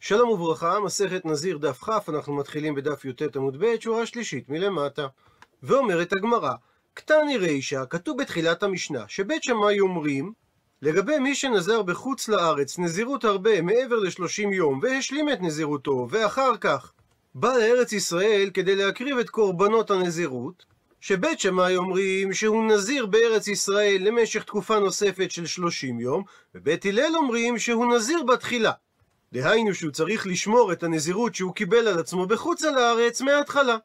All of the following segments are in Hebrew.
שלום וברכה, מסכת נזיר דף כ, אנחנו מתחילים בדף י"ט עמוד ב', שורה שלישית מלמטה. ואומרת הגמרא, קטני רישא, כתוב בתחילת המשנה, שבית שמאי אומרים, לגבי מי שנזר בחוץ לארץ נזירות הרבה מעבר לשלושים יום, והשלים את נזירותו, ואחר כך בא לארץ ישראל כדי להקריב את קורבנות הנזירות, שבית שמאי אומרים שהוא נזיר בארץ ישראל למשך תקופה נוספת של שלושים יום, ובית הלל אומרים שהוא נזיר בתחילה. דהיינו שהוא צריך לשמור את הנזירות שהוא קיבל על עצמו בחוץ על הארץ מההתחלה.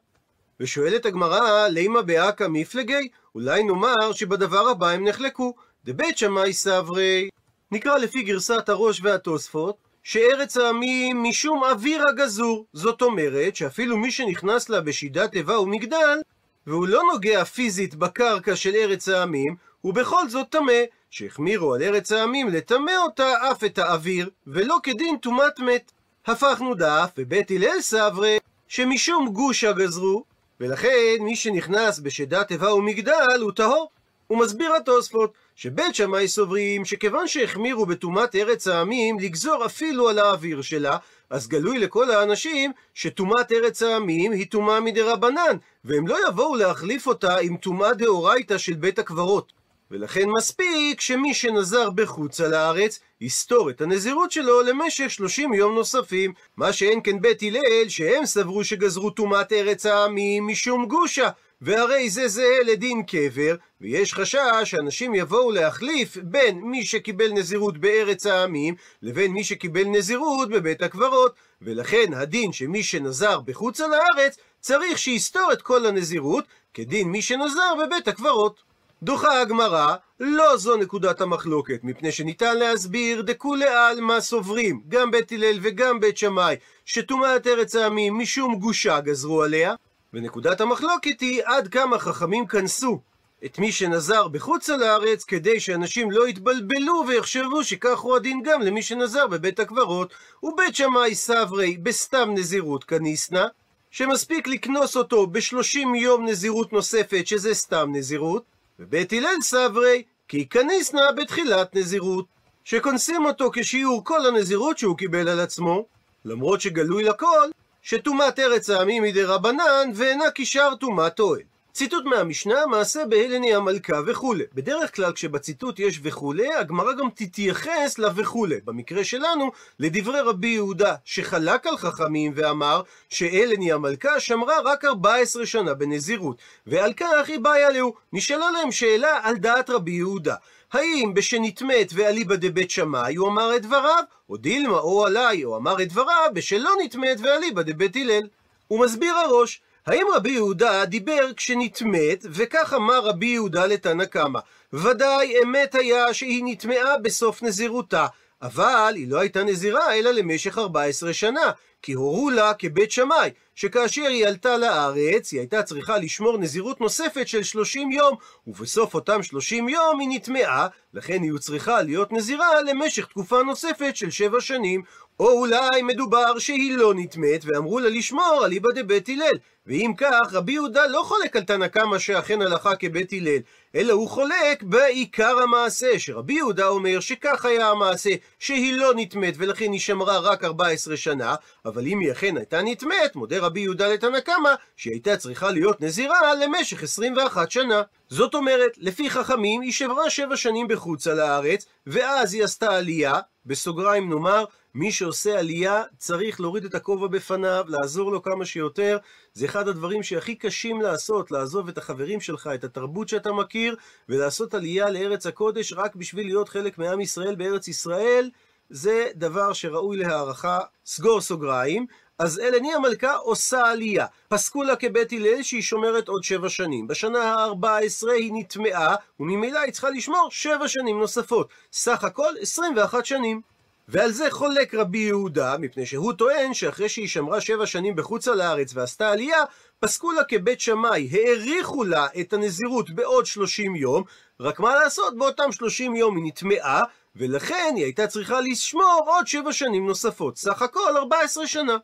ושואלת הגמרא, לימה באקא מפלגי? אולי נאמר שבדבר הבא הם נחלקו. דבית שמאי סברי. נקרא לפי גרסת הראש והתוספות, שארץ העמים משום אוויר הגזור. זאת אומרת שאפילו מי שנכנס לה בשידת איבה ומגדל, והוא לא נוגע פיזית בקרקע של ארץ העמים, הוא בכל זאת טמא, שהחמירו על ארץ העמים לטמא אותה אף את האוויר, ולא כדין טומאת מת. הפכנו דף, ובית הלל סברי, שמשום גושה גזרו, ולכן מי שנכנס בשדת איבה ומגדל הוא טהור. הוא מסביר התוספות, שבית שמאי סוברים שכיוון שהחמירו בטומאת ארץ העמים לגזור אפילו על האוויר שלה, אז גלוי לכל האנשים שטומאת ארץ העמים היא טומאה מדרבנן, והם לא יבואו להחליף אותה עם טומאה דאורייתא של בית הקברות. ולכן מספיק שמי שנזר בחוץ על הארץ, יסתור את הנזירות שלו למשך 30 יום נוספים. מה שאין כן בית הלל, שהם סברו שגזרו טומאת ארץ העמים משום גושה. והרי זה זהה לדין קבר, ויש חשש שאנשים יבואו להחליף בין מי שקיבל נזירות בארץ העמים, לבין מי שקיבל נזירות בבית הקברות, ולכן הדין שמי שנזר בחוץ על הארץ, צריך שיסתור את כל הנזירות, כדין מי שנזר בבית הקברות. דוחה הגמרא, לא זו נקודת המחלוקת, מפני שניתן להסביר דכולי עלמא סוברים, גם בית הלל וגם בית שמאי, שטומאת ארץ העמים משום גושה גזרו עליה, ונקודת המחלוקת היא עד כמה חכמים כנסו את מי שנזר בחוץ על הארץ, כדי שאנשים לא יתבלבלו ויחשבו שכך הוא הדין גם למי שנזר בבית הקברות. ובית שמאי סברי בסתם נזירות כניסנה, שמספיק לקנוס אותו בשלושים יום נזירות נוספת, שזה סתם נזירות, ובית הלל סברי כי כניסנה בתחילת נזירות, שקונסים אותו כשיעור כל הנזירות שהוא קיבל על עצמו, למרות שגלוי לכל שטומאת ארץ העמים היא דרבנן, ואינה כשאר טומאת אוהל. ציטוט מהמשנה, מעשה בהלני המלכה וכולי. בדרך כלל כשבציטוט יש וכולי, הגמרא גם תתייחס לווכולי. במקרה שלנו, לדברי רבי יהודה, שחלק על חכמים ואמר שהלני המלכה שמרה רק 14 שנה בנזירות, ועל כך היא בעיה לו. נשאלה להם שאלה על דעת רבי יהודה. האם בשנטמאת ואליבא דבית שמאי הוא אמר את דבריו, או דילמה או עליי, או אמר את דבריו בשלא נטמאת ואליבא דבית הלל. הוא מסביר הראש, האם רבי יהודה דיבר כשנטמאת, וכך אמר רבי יהודה לתנא קמא, ודאי אמת היה שהיא נטמעה בסוף נזירותה, אבל היא לא הייתה נזירה אלא למשך 14 שנה, כי הורו לה כבית שמאי, שכאשר היא עלתה לארץ, היא הייתה צריכה לשמור נזירות נוספת של 30 יום, ובסוף אותם 30 יום היא נטמעה, לכן היא צריכה להיות נזירה למשך תקופה נוספת של 7 שנים. או אולי מדובר שהיא לא נטמאת, ואמרו לה לשמור על איבא דבית הלל. ואם כך, רבי יהודה לא חולק על תנא קמא שאכן הלכה כבית הלל, אלא הוא חולק בעיקר המעשה, שרבי יהודה אומר שכך היה המעשה, שהיא לא נטמאת ולכן היא שמרה רק 14 שנה, אבל אם היא אכן הייתה נטמאת, מודה רבי יהודה לתנא קמא, שהיא הייתה צריכה להיות נזירה למשך 21 שנה. זאת אומרת, לפי חכמים, היא שברה 7 שנים בחוץ על הארץ, ואז היא עשתה עלייה, בסוגריים נאמר, מי שעושה עלייה צריך להוריד את הכובע בפניו, לעזור לו כמה שיותר. זה אחד הדברים שהכי קשים לעשות, לעזוב את החברים שלך, את התרבות שאתה מכיר, ולעשות עלייה לארץ הקודש רק בשביל להיות חלק מעם ישראל בארץ ישראל. זה דבר שראוי להערכה, סגור סוגריים. אז אלני המלכה עושה עלייה. פסקו לה כבית הלל שהיא שומרת עוד שבע שנים. בשנה ה-14 היא נטמעה, וממילא היא צריכה לשמור שבע שנים נוספות. סך הכל 21 שנים. ועל זה חולק רבי יהודה, מפני שהוא טוען שאחרי שהיא שמרה שבע שנים בחוץ על הארץ ועשתה עלייה, פסקו לה כבית שמאי, האריכו לה את הנזירות בעוד שלושים יום, רק מה לעשות, באותם שלושים יום היא נטמעה, ולכן היא הייתה צריכה לשמור עוד שבע שנים נוספות, סך הכל 14 שנה.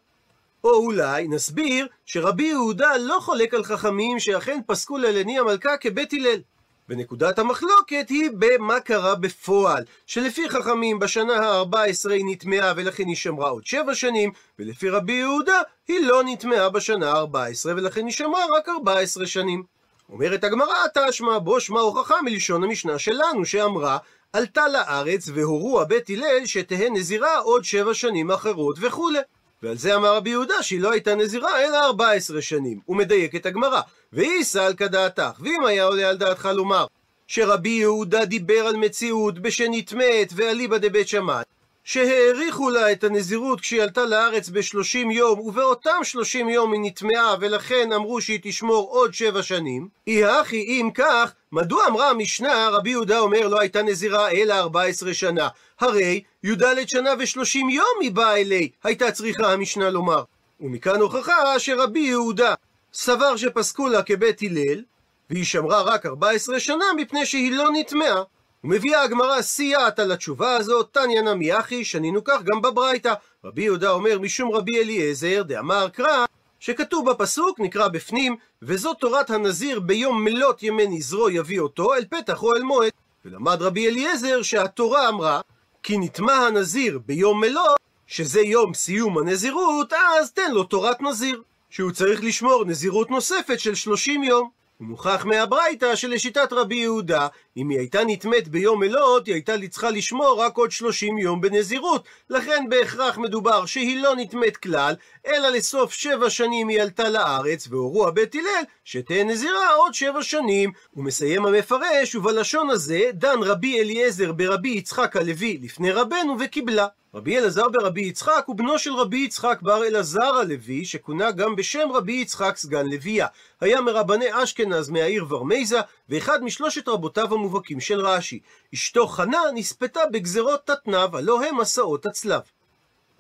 או אולי נסביר שרבי יהודה לא חולק על חכמים שאכן פסקו ללני המלכה כבית הלל. ונקודת המחלוקת היא במה קרה בפועל, שלפי חכמים בשנה ה-14 היא נטמעה ולכן היא שמרה עוד שבע שנים, ולפי רבי יהודה היא לא נטמעה בשנה ה-14 ולכן היא שמרה רק 14 שנים. אומרת הגמרא, תשמע בו שמע הוכחה מלשון המשנה שלנו, שאמרה, עלתה לארץ והורו הבית הלל שתהא נזירה עוד שבע שנים אחרות וכולי. ועל זה אמר רבי יהודה שהיא לא הייתה נזירה אלא 14 שנים. הוא מדייק את הגמרא. ואיסא על כדעתך, ואם היה עולה על דעתך לומר שרבי יהודה דיבר על מציאות בשנטמאת ואליבא דבית שמאי, שהאריכו לה את הנזירות כשהיא עלתה לארץ בשלושים יום, ובאותם שלושים יום היא נטמעה, ולכן אמרו שהיא תשמור עוד שבע שנים. אי הכי אם כך, מדוע אמרה המשנה, רבי יהודה אומר לא הייתה נזירה אלא ארבע עשרה שנה? הרי י"ד שנה ושלושים יום היא באה אלי, הייתה צריכה המשנה לומר. ומכאן הוכחה שרבי יהודה סבר שפסקו לה כבית הלל, והיא שמרה רק 14 שנה מפני שהיא לא נטמעה. ומביאה הגמרא סייעת על התשובה הזאת, תניא נמי אחי, שנינו כך גם בברייתא. רבי יהודה אומר משום רבי אליעזר, דאמר קרא, שכתוב בפסוק, נקרא בפנים, וזאת תורת הנזיר ביום מלות ימי נזרו יביא אותו אל פתח אוהל מועד. ולמד רבי אליעזר שהתורה אמרה, כי נטמע הנזיר ביום מלות, שזה יום סיום הנזירות, אז תן לו תורת נזיר. שהוא צריך לשמור נזירות נוספת של 30 יום. ומוכח מהברייתא שלשיטת רבי יהודה, אם היא הייתה נטמאת ביום אלות, היא הייתה צריכה לשמור רק עוד 30 יום בנזירות. לכן בהכרח מדובר שהיא לא נטמאת כלל, אלא לסוף שבע שנים היא עלתה לארץ, והורו הבית הלל שתהיה נזירה עוד שבע שנים. ומסיים המפרש, ובלשון הזה דן רבי אליעזר ברבי יצחק הלוי לפני רבנו וקיבלה. רבי אלעזר ברבי יצחק הוא בנו של רבי יצחק בר אלעזר הלוי, שכונה גם בשם רבי יצחק סגן לוויה. היה מרבני אשכנז מהעיר ורמייזה, ואחד משלושת רבותיו המובהקים של רש"י. אשתו חנה נספתה בגזרות תתנב, הלא הם מסעות הצלב.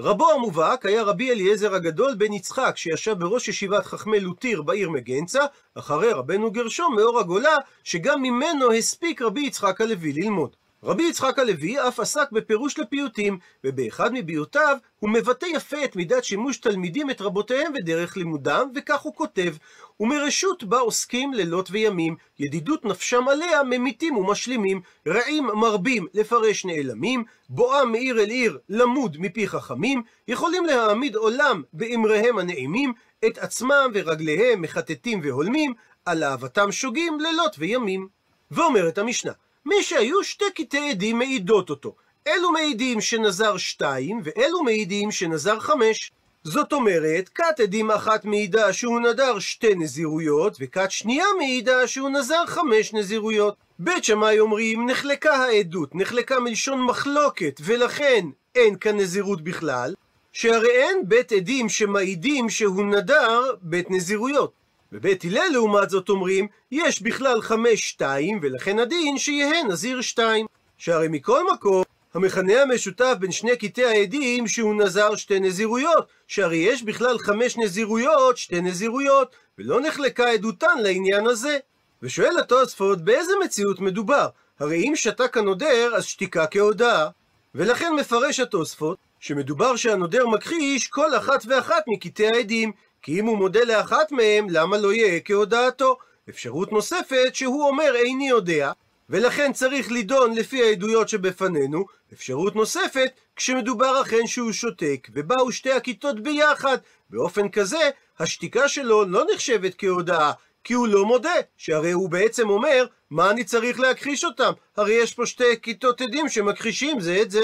רבו המובהק היה רבי אליעזר הגדול בן יצחק, שישב בראש ישיבת חכמי לוטיר בעיר מגנצה, אחרי רבנו גרשום מאור הגולה, שגם ממנו הספיק רבי יצחק הלוי ללמוד. רבי יצחק הלוי אף עסק בפירוש לפיוטים, ובאחד מביותיו הוא מבטא יפה את מידת שימוש תלמידים את רבותיהם ודרך לימודם, וכך הוא כותב: ומרשות בה עוסקים לילות וימים, ידידות נפשם עליה ממיתים ומשלימים, רעים מרבים לפרש נעלמים, בואם מעיר אל עיר למוד מפי חכמים, יכולים להעמיד עולם באמריהם הנעימים, את עצמם ורגליהם מחטטים והולמים, על אהבתם שוגים לילות וימים. ואומרת המשנה, מי שהיו שתי קטעי עדים מעידות אותו. אלו מעידים שנזר שתיים, ואלו מעידים שנזר חמש. זאת אומרת, כת עדים אחת מעידה שהוא נדר שתי נזירויות, וכת שנייה מעידה שהוא נזר חמש נזירויות. בית שמאי אומרים, נחלקה העדות, נחלקה מלשון מחלוקת, ולכן אין כאן נזירות בכלל, שהרי אין בית עדים שמעידים שהוא נדר בית נזירויות. בבית הלל לעומת זאת אומרים, יש בכלל חמש שתיים, ולכן הדין שיהא נזיר שתיים. שהרי מכל מקום, המכנה המשותף בין שני קטעי העדים שהוא נזר שתי נזירויות, שהרי יש בכלל חמש נזירויות, שתי נזירויות, ולא נחלקה עדותן לעניין הזה. ושואל התוספות, באיזה מציאות מדובר? הרי אם שתק הנודר, אז שתיקה כהודאה. ולכן מפרש התוספות, שמדובר שהנודר מכחיש כל אחת ואחת מקטעי העדים, כי אם הוא מודה לאחת מהם, למה לא יהיה כהודאתו? אפשרות נוספת שהוא אומר איני יודע, ולכן צריך לדון לפי העדויות שבפנינו. אפשרות נוספת, כשמדובר אכן שהוא שותק, ובאו שתי הכיתות ביחד. באופן כזה, השתיקה שלו לא נחשבת כהודאה, כי הוא לא מודה, שהרי הוא בעצם אומר, מה אני צריך להכחיש אותם? הרי יש פה שתי כיתות עדים שמכחישים זה את זה.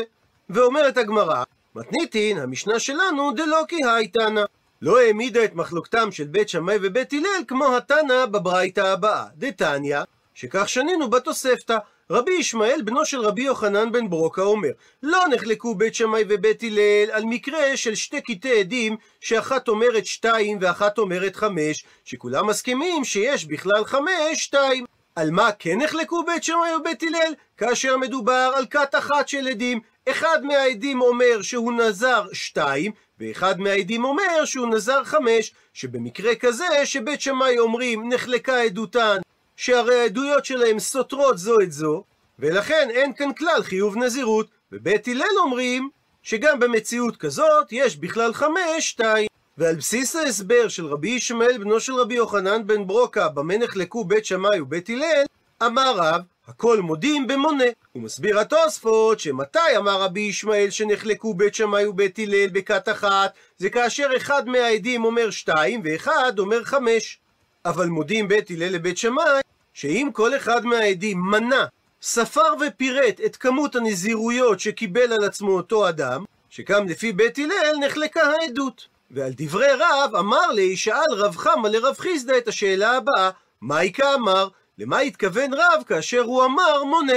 ואומרת הגמרא, מתניתין, המשנה שלנו דלא כי הייתנא. לא העמידה את מחלוקתם של בית שמאי ובית הלל כמו התנא בברייתא הבאה. דתניא, שכך שנינו בתוספתא. רבי ישמעאל, בנו של רבי יוחנן בן ברוקה, אומר לא נחלקו בית שמאי ובית הלל על מקרה של שתי קטעי עדים שאחת אומרת שתיים ואחת אומרת חמש, שכולם מסכימים שיש בכלל חמש שתיים. על מה כן נחלקו בית שמאי ובית הלל? כאשר מדובר על כת אחת של עדים. אחד מהעדים אומר שהוא נזר שתיים, ואחד מהעדים אומר שהוא נזר חמש, שבמקרה כזה שבית שמאי אומרים נחלקה עדותן, שהרי העדויות שלהם סותרות זו את זו, ולכן אין כאן כלל חיוב נזירות, ובית הלל אומרים שגם במציאות כזאת יש בכלל חמש, שתיים. ועל בסיס ההסבר של רבי ישמעאל בנו של רבי יוחנן בן ברוקה, במה נחלקו בית שמאי ובית הלל, אמר רב, הכל מודים במונה. הוא מסביר התוספות שמתי אמר רבי ישמעאל שנחלקו בית שמאי ובית הלל בכת אחת, זה כאשר אחד מהעדים אומר שתיים ואחד אומר חמש. אבל מודים בית הלל לבית שמאי, שאם כל אחד מהעדים מנה, ספר ופירט את כמות הנזירויות שקיבל על עצמו אותו אדם, שגם לפי בית הלל נחלקה העדות. ועל דברי רב אמר לי, שאל רב חמא לרב חיסדא את השאלה הבאה, מהי כאמר? למה התכוון רב כאשר הוא אמר מונה?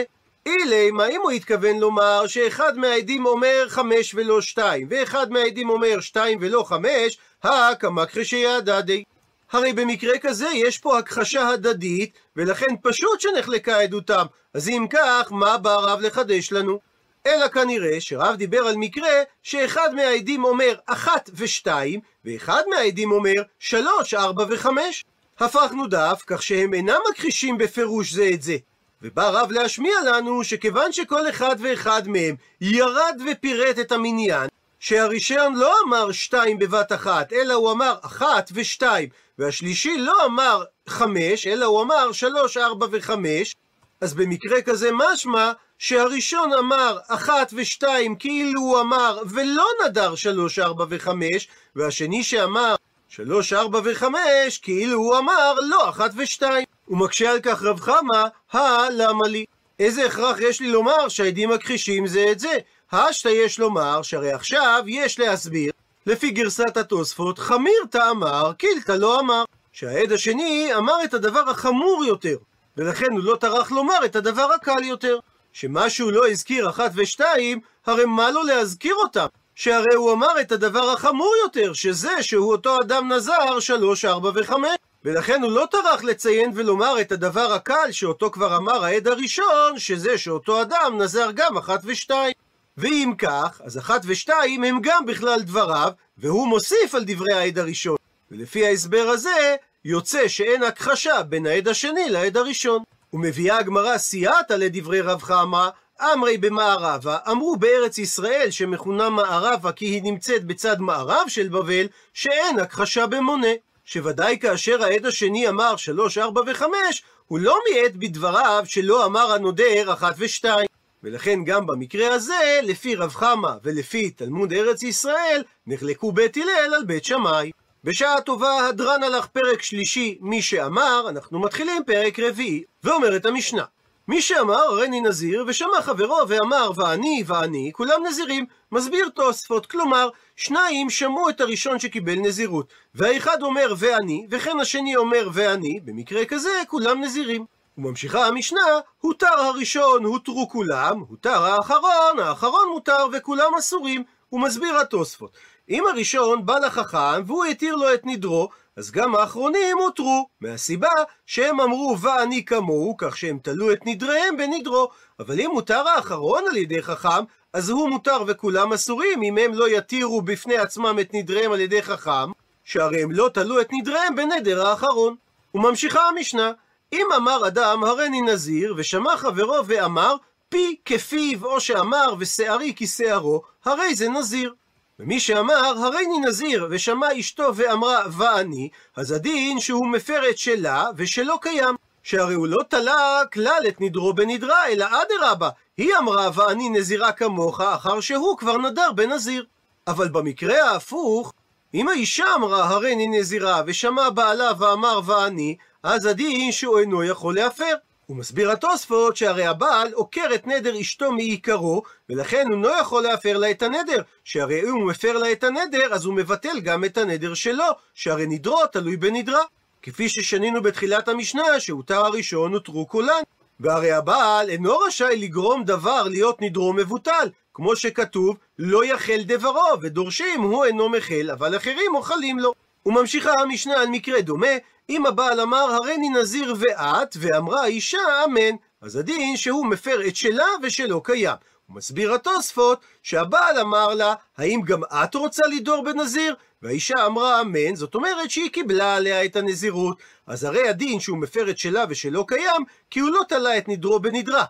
אילי, מה אם הוא התכוון לומר שאחד מהעדים אומר חמש ולא שתיים, ואחד מהעדים אומר שתיים ולא חמש, הקמקחי שיעדדי. הרי במקרה כזה יש פה הכחשה הדדית, ולכן פשוט שנחלקה עדותם. אז אם כך, מה בא רב לחדש לנו? אלא כנראה שרב דיבר על מקרה שאחד מהעדים אומר אחת ושתיים, ואחד מהעדים אומר שלוש, ארבע וחמש. הפכנו דף כך שהם אינם מכחישים בפירוש זה את זה. ובא רב להשמיע לנו שכיוון שכל אחד ואחד מהם ירד ופירט את המניין, שהראשון לא אמר שתיים בבת אחת, אלא הוא אמר אחת ושתיים, והשלישי לא אמר חמש, אלא הוא אמר שלוש, ארבע וחמש, אז במקרה כזה משמע שהראשון אמר אחת ושתיים כאילו הוא אמר ולא נדר שלוש, ארבע וחמש, והשני שאמר שלוש, ארבע וחמש כאילו הוא אמר לא אחת ושתיים. הוא מקשה על כך רב חמא, הא למה לי? איזה הכרח יש לי לומר שהעדים מכחישים זה את זה? השתא יש לומר שהרי עכשיו יש להסביר לפי גרסת התוספות חמיר תאמר קילתא לא אמר שהעד השני אמר את הדבר החמור יותר ולכן הוא לא טרח לומר את הדבר הקל יותר שמה שהוא לא הזכיר אחת ושתיים הרי מה לו להזכיר אותם שהרי הוא אמר את הדבר החמור יותר שזה שהוא אותו אדם נזר שלוש ארבע וחמש ולכן הוא לא טרח לציין ולומר את הדבר הקל שאותו כבר אמר העד הראשון, שזה שאותו אדם נזר גם אחת ושתיים. ואם כך, אז אחת ושתיים הם גם בכלל דבריו, והוא מוסיף על דברי העד הראשון. ולפי ההסבר הזה, יוצא שאין הכחשה בין העד השני לעד הראשון. ומביאה הגמרא סייעתא לדברי רב חמא, אמרי במערבה, אמרו בארץ ישראל שמכונה מערבה כי היא נמצאת בצד מערב של בבל, שאין הכחשה במונה. שוודאי כאשר העד השני אמר שלוש, ארבע וחמש, הוא לא מיעט בדבריו שלא אמר הנודר אחת ושתיים. ולכן גם במקרה הזה, לפי רב חמא ולפי תלמוד ארץ ישראל, נחלקו בית הלל על בית שמאי. בשעה טובה הדרן הלך פרק שלישי, מי שאמר, אנחנו מתחילים פרק רביעי, ואומרת המשנה. מי שאמר הריני נזיר, ושמע חברו ואמר ואני ואני, כולם נזירים. מסביר תוספות, כלומר, שניים שמעו את הראשון שקיבל נזירות, והאחד אומר ואני, וכן השני אומר ואני, במקרה כזה כולם נזירים. וממשיכה המשנה, הותר הראשון, הותרו כולם, הותר האחרון, האחרון מותר וכולם אסורים. הוא מסביר התוספות. אם הראשון בא לחכם והוא התיר לו את נדרו, אז גם האחרונים הותרו, מהסיבה שהם אמרו ואני כמוהו, כך שהם תלו את נדריהם בנדרו. אבל אם מותר האחרון על ידי חכם, אז הוא מותר וכולם אסורים, אם הם לא יתירו בפני עצמם את נדריהם על ידי חכם, שהרי הם לא תלו את נדריהם בנדר האחרון. וממשיכה המשנה, אם אמר אדם הריני נזיר, ושמע חברו ואמר, פי כפיו, או שאמר ושערי כשערו, הרי זה נזיר. ומי שאמר, הריני נזיר, ושמע אשתו ואמרה, ואני, אז הדין שהוא מפר את שלה, ושלא קיים. שהרי הוא לא תלה כלל את נדרו בנדרה, אלא אדרבה, היא אמרה, ואני נזירה כמוך, אחר שהוא כבר נדר בנזיר. אבל במקרה ההפוך, אם האישה אמרה, הריני נזירה, ושמע בעלה ואמר, ואני, אז הדין שהוא אינו יכול להפר. הוא מסביר התוספות שהרי הבעל עוקר את נדר אשתו מעיקרו, ולכן הוא לא יכול להפר לה את הנדר, שהרי אם הוא מפר לה את הנדר, אז הוא מבטל גם את הנדר שלו, שהרי נדרו תלוי בנדרה. כפי ששנינו בתחילת המשנה, שהותר הראשון הותרו כולן. והרי הבעל אינו רשאי לגרום דבר להיות נדרו מבוטל, כמו שכתוב, לא יחל דברו, ודורשים הוא אינו מחל, אבל אחרים אוכלים לו. וממשיכה המשנה על מקרה דומה, אם הבעל אמר הריני נזיר ואת, ואמרה האישה אמן, אז הדין שהוא מפר את שלה ושלא קיים. הוא מסביר התוספות שהבעל אמר לה, האם גם את רוצה לדור בנזיר? והאישה אמרה אמן, זאת אומרת שהיא קיבלה עליה את הנזירות. אז הרי הדין שהוא מפר את שלה ושלא קיים, כי הוא לא תלה את נדרו בנדרה.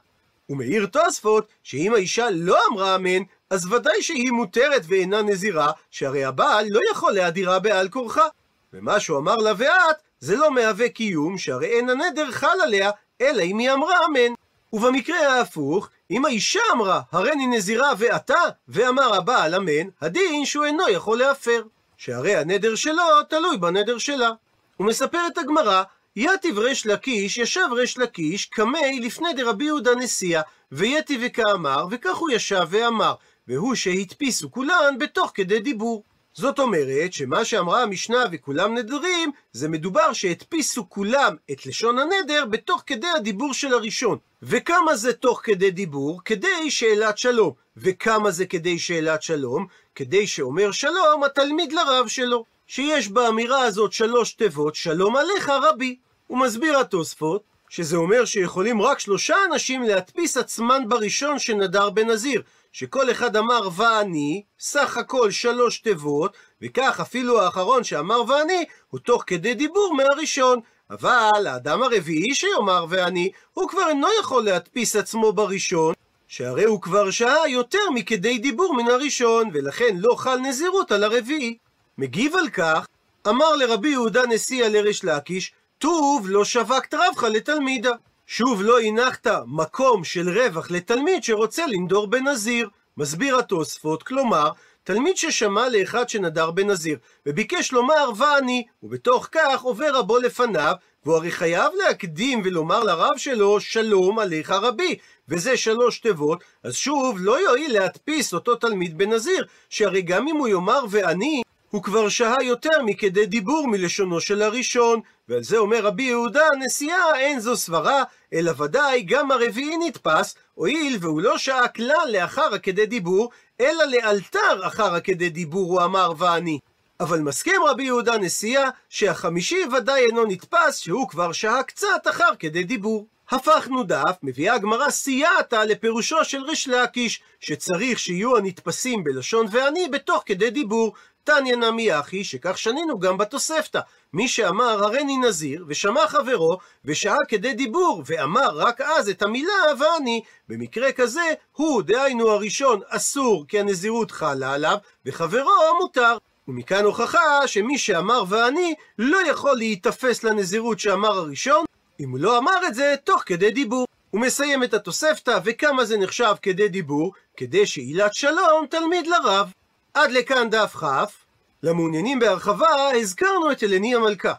הוא מעיר תוספות שאם האישה לא אמרה אמן, אז ודאי שהיא מותרת ואינה נזירה, שהרי הבעל לא יכול להדירה בעל כורחה. ומה שהוא אמר לה ואת, זה לא מהווה קיום, שהרי אין הנדר חל עליה, אלא אם היא אמרה אמן. ובמקרה ההפוך, אם האישה אמרה, הריני נזירה ואתה, ואמר הבעל אמן, הדין שהוא אינו יכול להפר. שהרי הנדר שלו תלוי בנדר שלה. ומספרת הגמרא, יתיב ריש לקיש, ישב ריש לקיש, קמי לפני דרבי יהודה נשיאה, ויתיב וכאמר, וכך הוא ישב ואמר, והוא שהדפיסו כולן בתוך כדי דיבור. זאת אומרת שמה שאמרה המשנה וכולם נדרים, זה מדובר שהדפיסו כולם את לשון הנדר בתוך כדי הדיבור של הראשון. וכמה זה תוך כדי דיבור? כדי שאלת שלום. וכמה זה כדי שאלת שלום? כדי שאומר שלום התלמיד לרב שלו. שיש באמירה הזאת שלוש תיבות, שלום עליך רבי. הוא מסביר התוספות, שזה אומר שיכולים רק שלושה אנשים להדפיס עצמן בראשון שנדר בנזיר. שכל אחד אמר ואני, סך הכל שלוש תיבות, וכך אפילו האחרון שאמר ואני, הוא תוך כדי דיבור מהראשון. אבל האדם הרביעי שיאמר ואני, הוא כבר אינו יכול להדפיס עצמו בראשון, שהרי הוא כבר שהה יותר מכדי דיבור מן הראשון, ולכן לא חל נזירות על הרביעי. מגיב על כך, אמר לרבי יהודה נשיא לריש לקיש, טוב לא שווקת רבך לתלמידה. שוב לא הנחת מקום של רווח לתלמיד שרוצה לנדור בנזיר. מסביר התוספות, כלומר, תלמיד ששמע לאחד שנדר בנזיר, וביקש לומר ואני, ובתוך כך עובר רבו לפניו, והוא הרי חייב להקדים ולומר לרב שלו, שלום עליך רבי, וזה שלוש תיבות, אז שוב, לא יועיל להדפיס אותו תלמיד בנזיר, שהרי גם אם הוא יאמר ואני, הוא כבר שהה יותר מכדי דיבור מלשונו של הראשון, ועל זה אומר רבי יהודה, נשיאה אין זו סברה, אלא ודאי גם הרביעי נתפס, הואיל והוא לא שהה כלל לאחר הכדי דיבור, אלא לאלתר אחר הכדי דיבור הוא אמר ואני. אבל מסכים רבי יהודה נשיאה, שהחמישי ודאי אינו נתפס, שהוא כבר שהה קצת אחר כדי דיבור. הפכנו דף, מביאה הגמרא סייעתא לפירושו של ריש לקיש, שצריך שיהיו הנתפסים בלשון ואני בתוך כדי דיבור. תניא נמי אחי, שכך שנינו גם בתוספתא. מי שאמר הריני נזיר, ושמע חברו, ושאל כדי דיבור, ואמר רק אז את המילה ואני, במקרה כזה, הוא, דהיינו הראשון, אסור כי הנזירות חלה עליו, וחברו מותר. ומכאן הוכחה שמי שאמר ואני, לא יכול להיתפס לנזירות שאמר הראשון, אם הוא לא אמר את זה תוך כדי דיבור. הוא מסיים את התוספתא, וכמה זה נחשב כדי דיבור? כדי שעילת שלום תלמיד לרב. עד לכאן דף כ. למעוניינים בהרחבה, הזכרנו את אלני המלכה.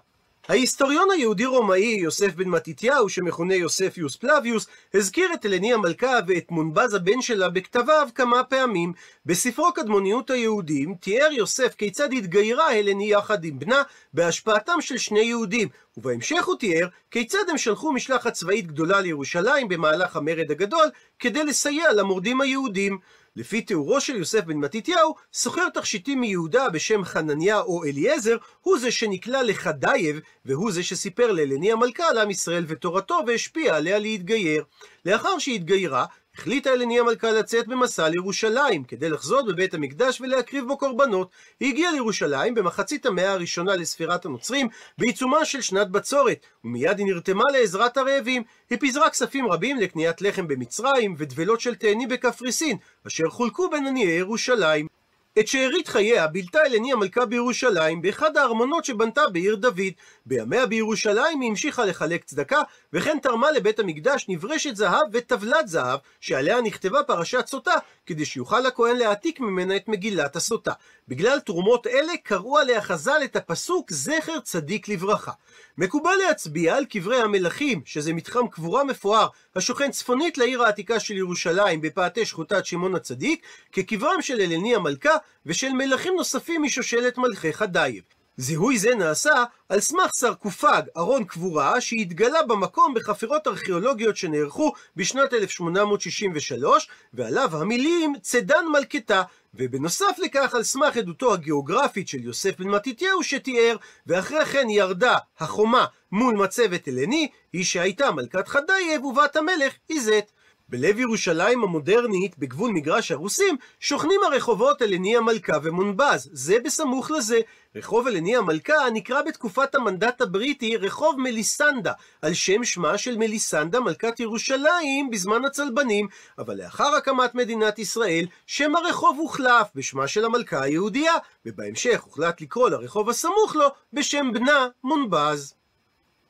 ההיסטוריון היהודי-רומאי יוסף בן מתתיהו, שמכונה יוספיוס פלביוס, הזכיר את אלני המלכה ואת מונבז הבן שלה בכתביו כמה פעמים. בספרו קדמוניות היהודים תיאר יוסף כיצד התגיירה הלני יחד עם בנה בהשפעתם של שני יהודים, ובהמשך הוא תיאר כיצד הם שלחו משלחת צבאית גדולה לירושלים במהלך המרד הגדול כדי לסייע למורדים היהודים. לפי תיאורו של יוסף בן מתתיהו, סוחר תכשיטים מיהודה בשם חנניה או אליעזר, הוא זה שנקלע לחדייב, והוא זה שסיפר לאלני המלכה על עם ישראל ותורתו, והשפיע עליה להתגייר. לאחר שהתגיירה, החליטה אלני המלכה לצאת במסע לירושלים, כדי לחזות בבית המקדש ולהקריב בו קורבנות. היא הגיעה לירושלים במחצית המאה הראשונה לספירת הנוצרים, בעיצומה של שנת בצורת, ומיד היא נרתמה לעזרת הרעבים. היא פיזרה כספים רבים לקניית לחם במצרים, ודבלות של תאנים בקפריסין, אשר חולקו בין עניי ירושלים. את שארית חייה בילתה אלני המלכה בירושלים באחד הארמונות שבנתה בעיר דוד. בימיה בירושלים היא המשיכה לחלק צדקה, וכן תרמה לבית המקדש נברשת זהב וטבלת זהב, שעליה נכתבה פרשת סוטה, כדי שיוכל הכהן להעתיק ממנה את מגילת הסוטה. בגלל תרומות אלה קראו עליה חז"ל את הפסוק זכר צדיק לברכה. מקובל להצביע על קברי המלכים, שזה מתחם קבורה מפואר השוכן צפונית לעיר העתיקה של ירושלים בפאתי שכותת שמעון הצדיק, כקברם של אלני המלכה ושל מלכים נוספים משושלת מלכי חדייב. זיהוי זה נעשה על סמך סרקופג, ארון קבורה, שהתגלה במקום בחפירות ארכיאולוגיות שנערכו בשנת 1863, ועליו המילים צדן מלכתה, ובנוסף לכך על סמך עדותו הגיאוגרפית של יוסף בן מתתיהו שתיאר, ואחרי כן ירדה החומה מול מצבת אלני, היא שהייתה מלכת חדייב ובת המלך איזת. בלב ירושלים המודרנית, בגבול מגרש הרוסים, שוכנים הרחובות אלני המלכה ומונבז, זה בסמוך לזה. רחוב אלני המלכה נקרא בתקופת המנדט הבריטי רחוב מליסנדה, על שם שמה של מליסנדה מלכת ירושלים בזמן הצלבנים, אבל לאחר הקמת מדינת ישראל, שם הרחוב הוחלף בשמה של המלכה היהודייה, ובהמשך הוחלט לקרוא לרחוב הסמוך לו בשם בנה מונבז.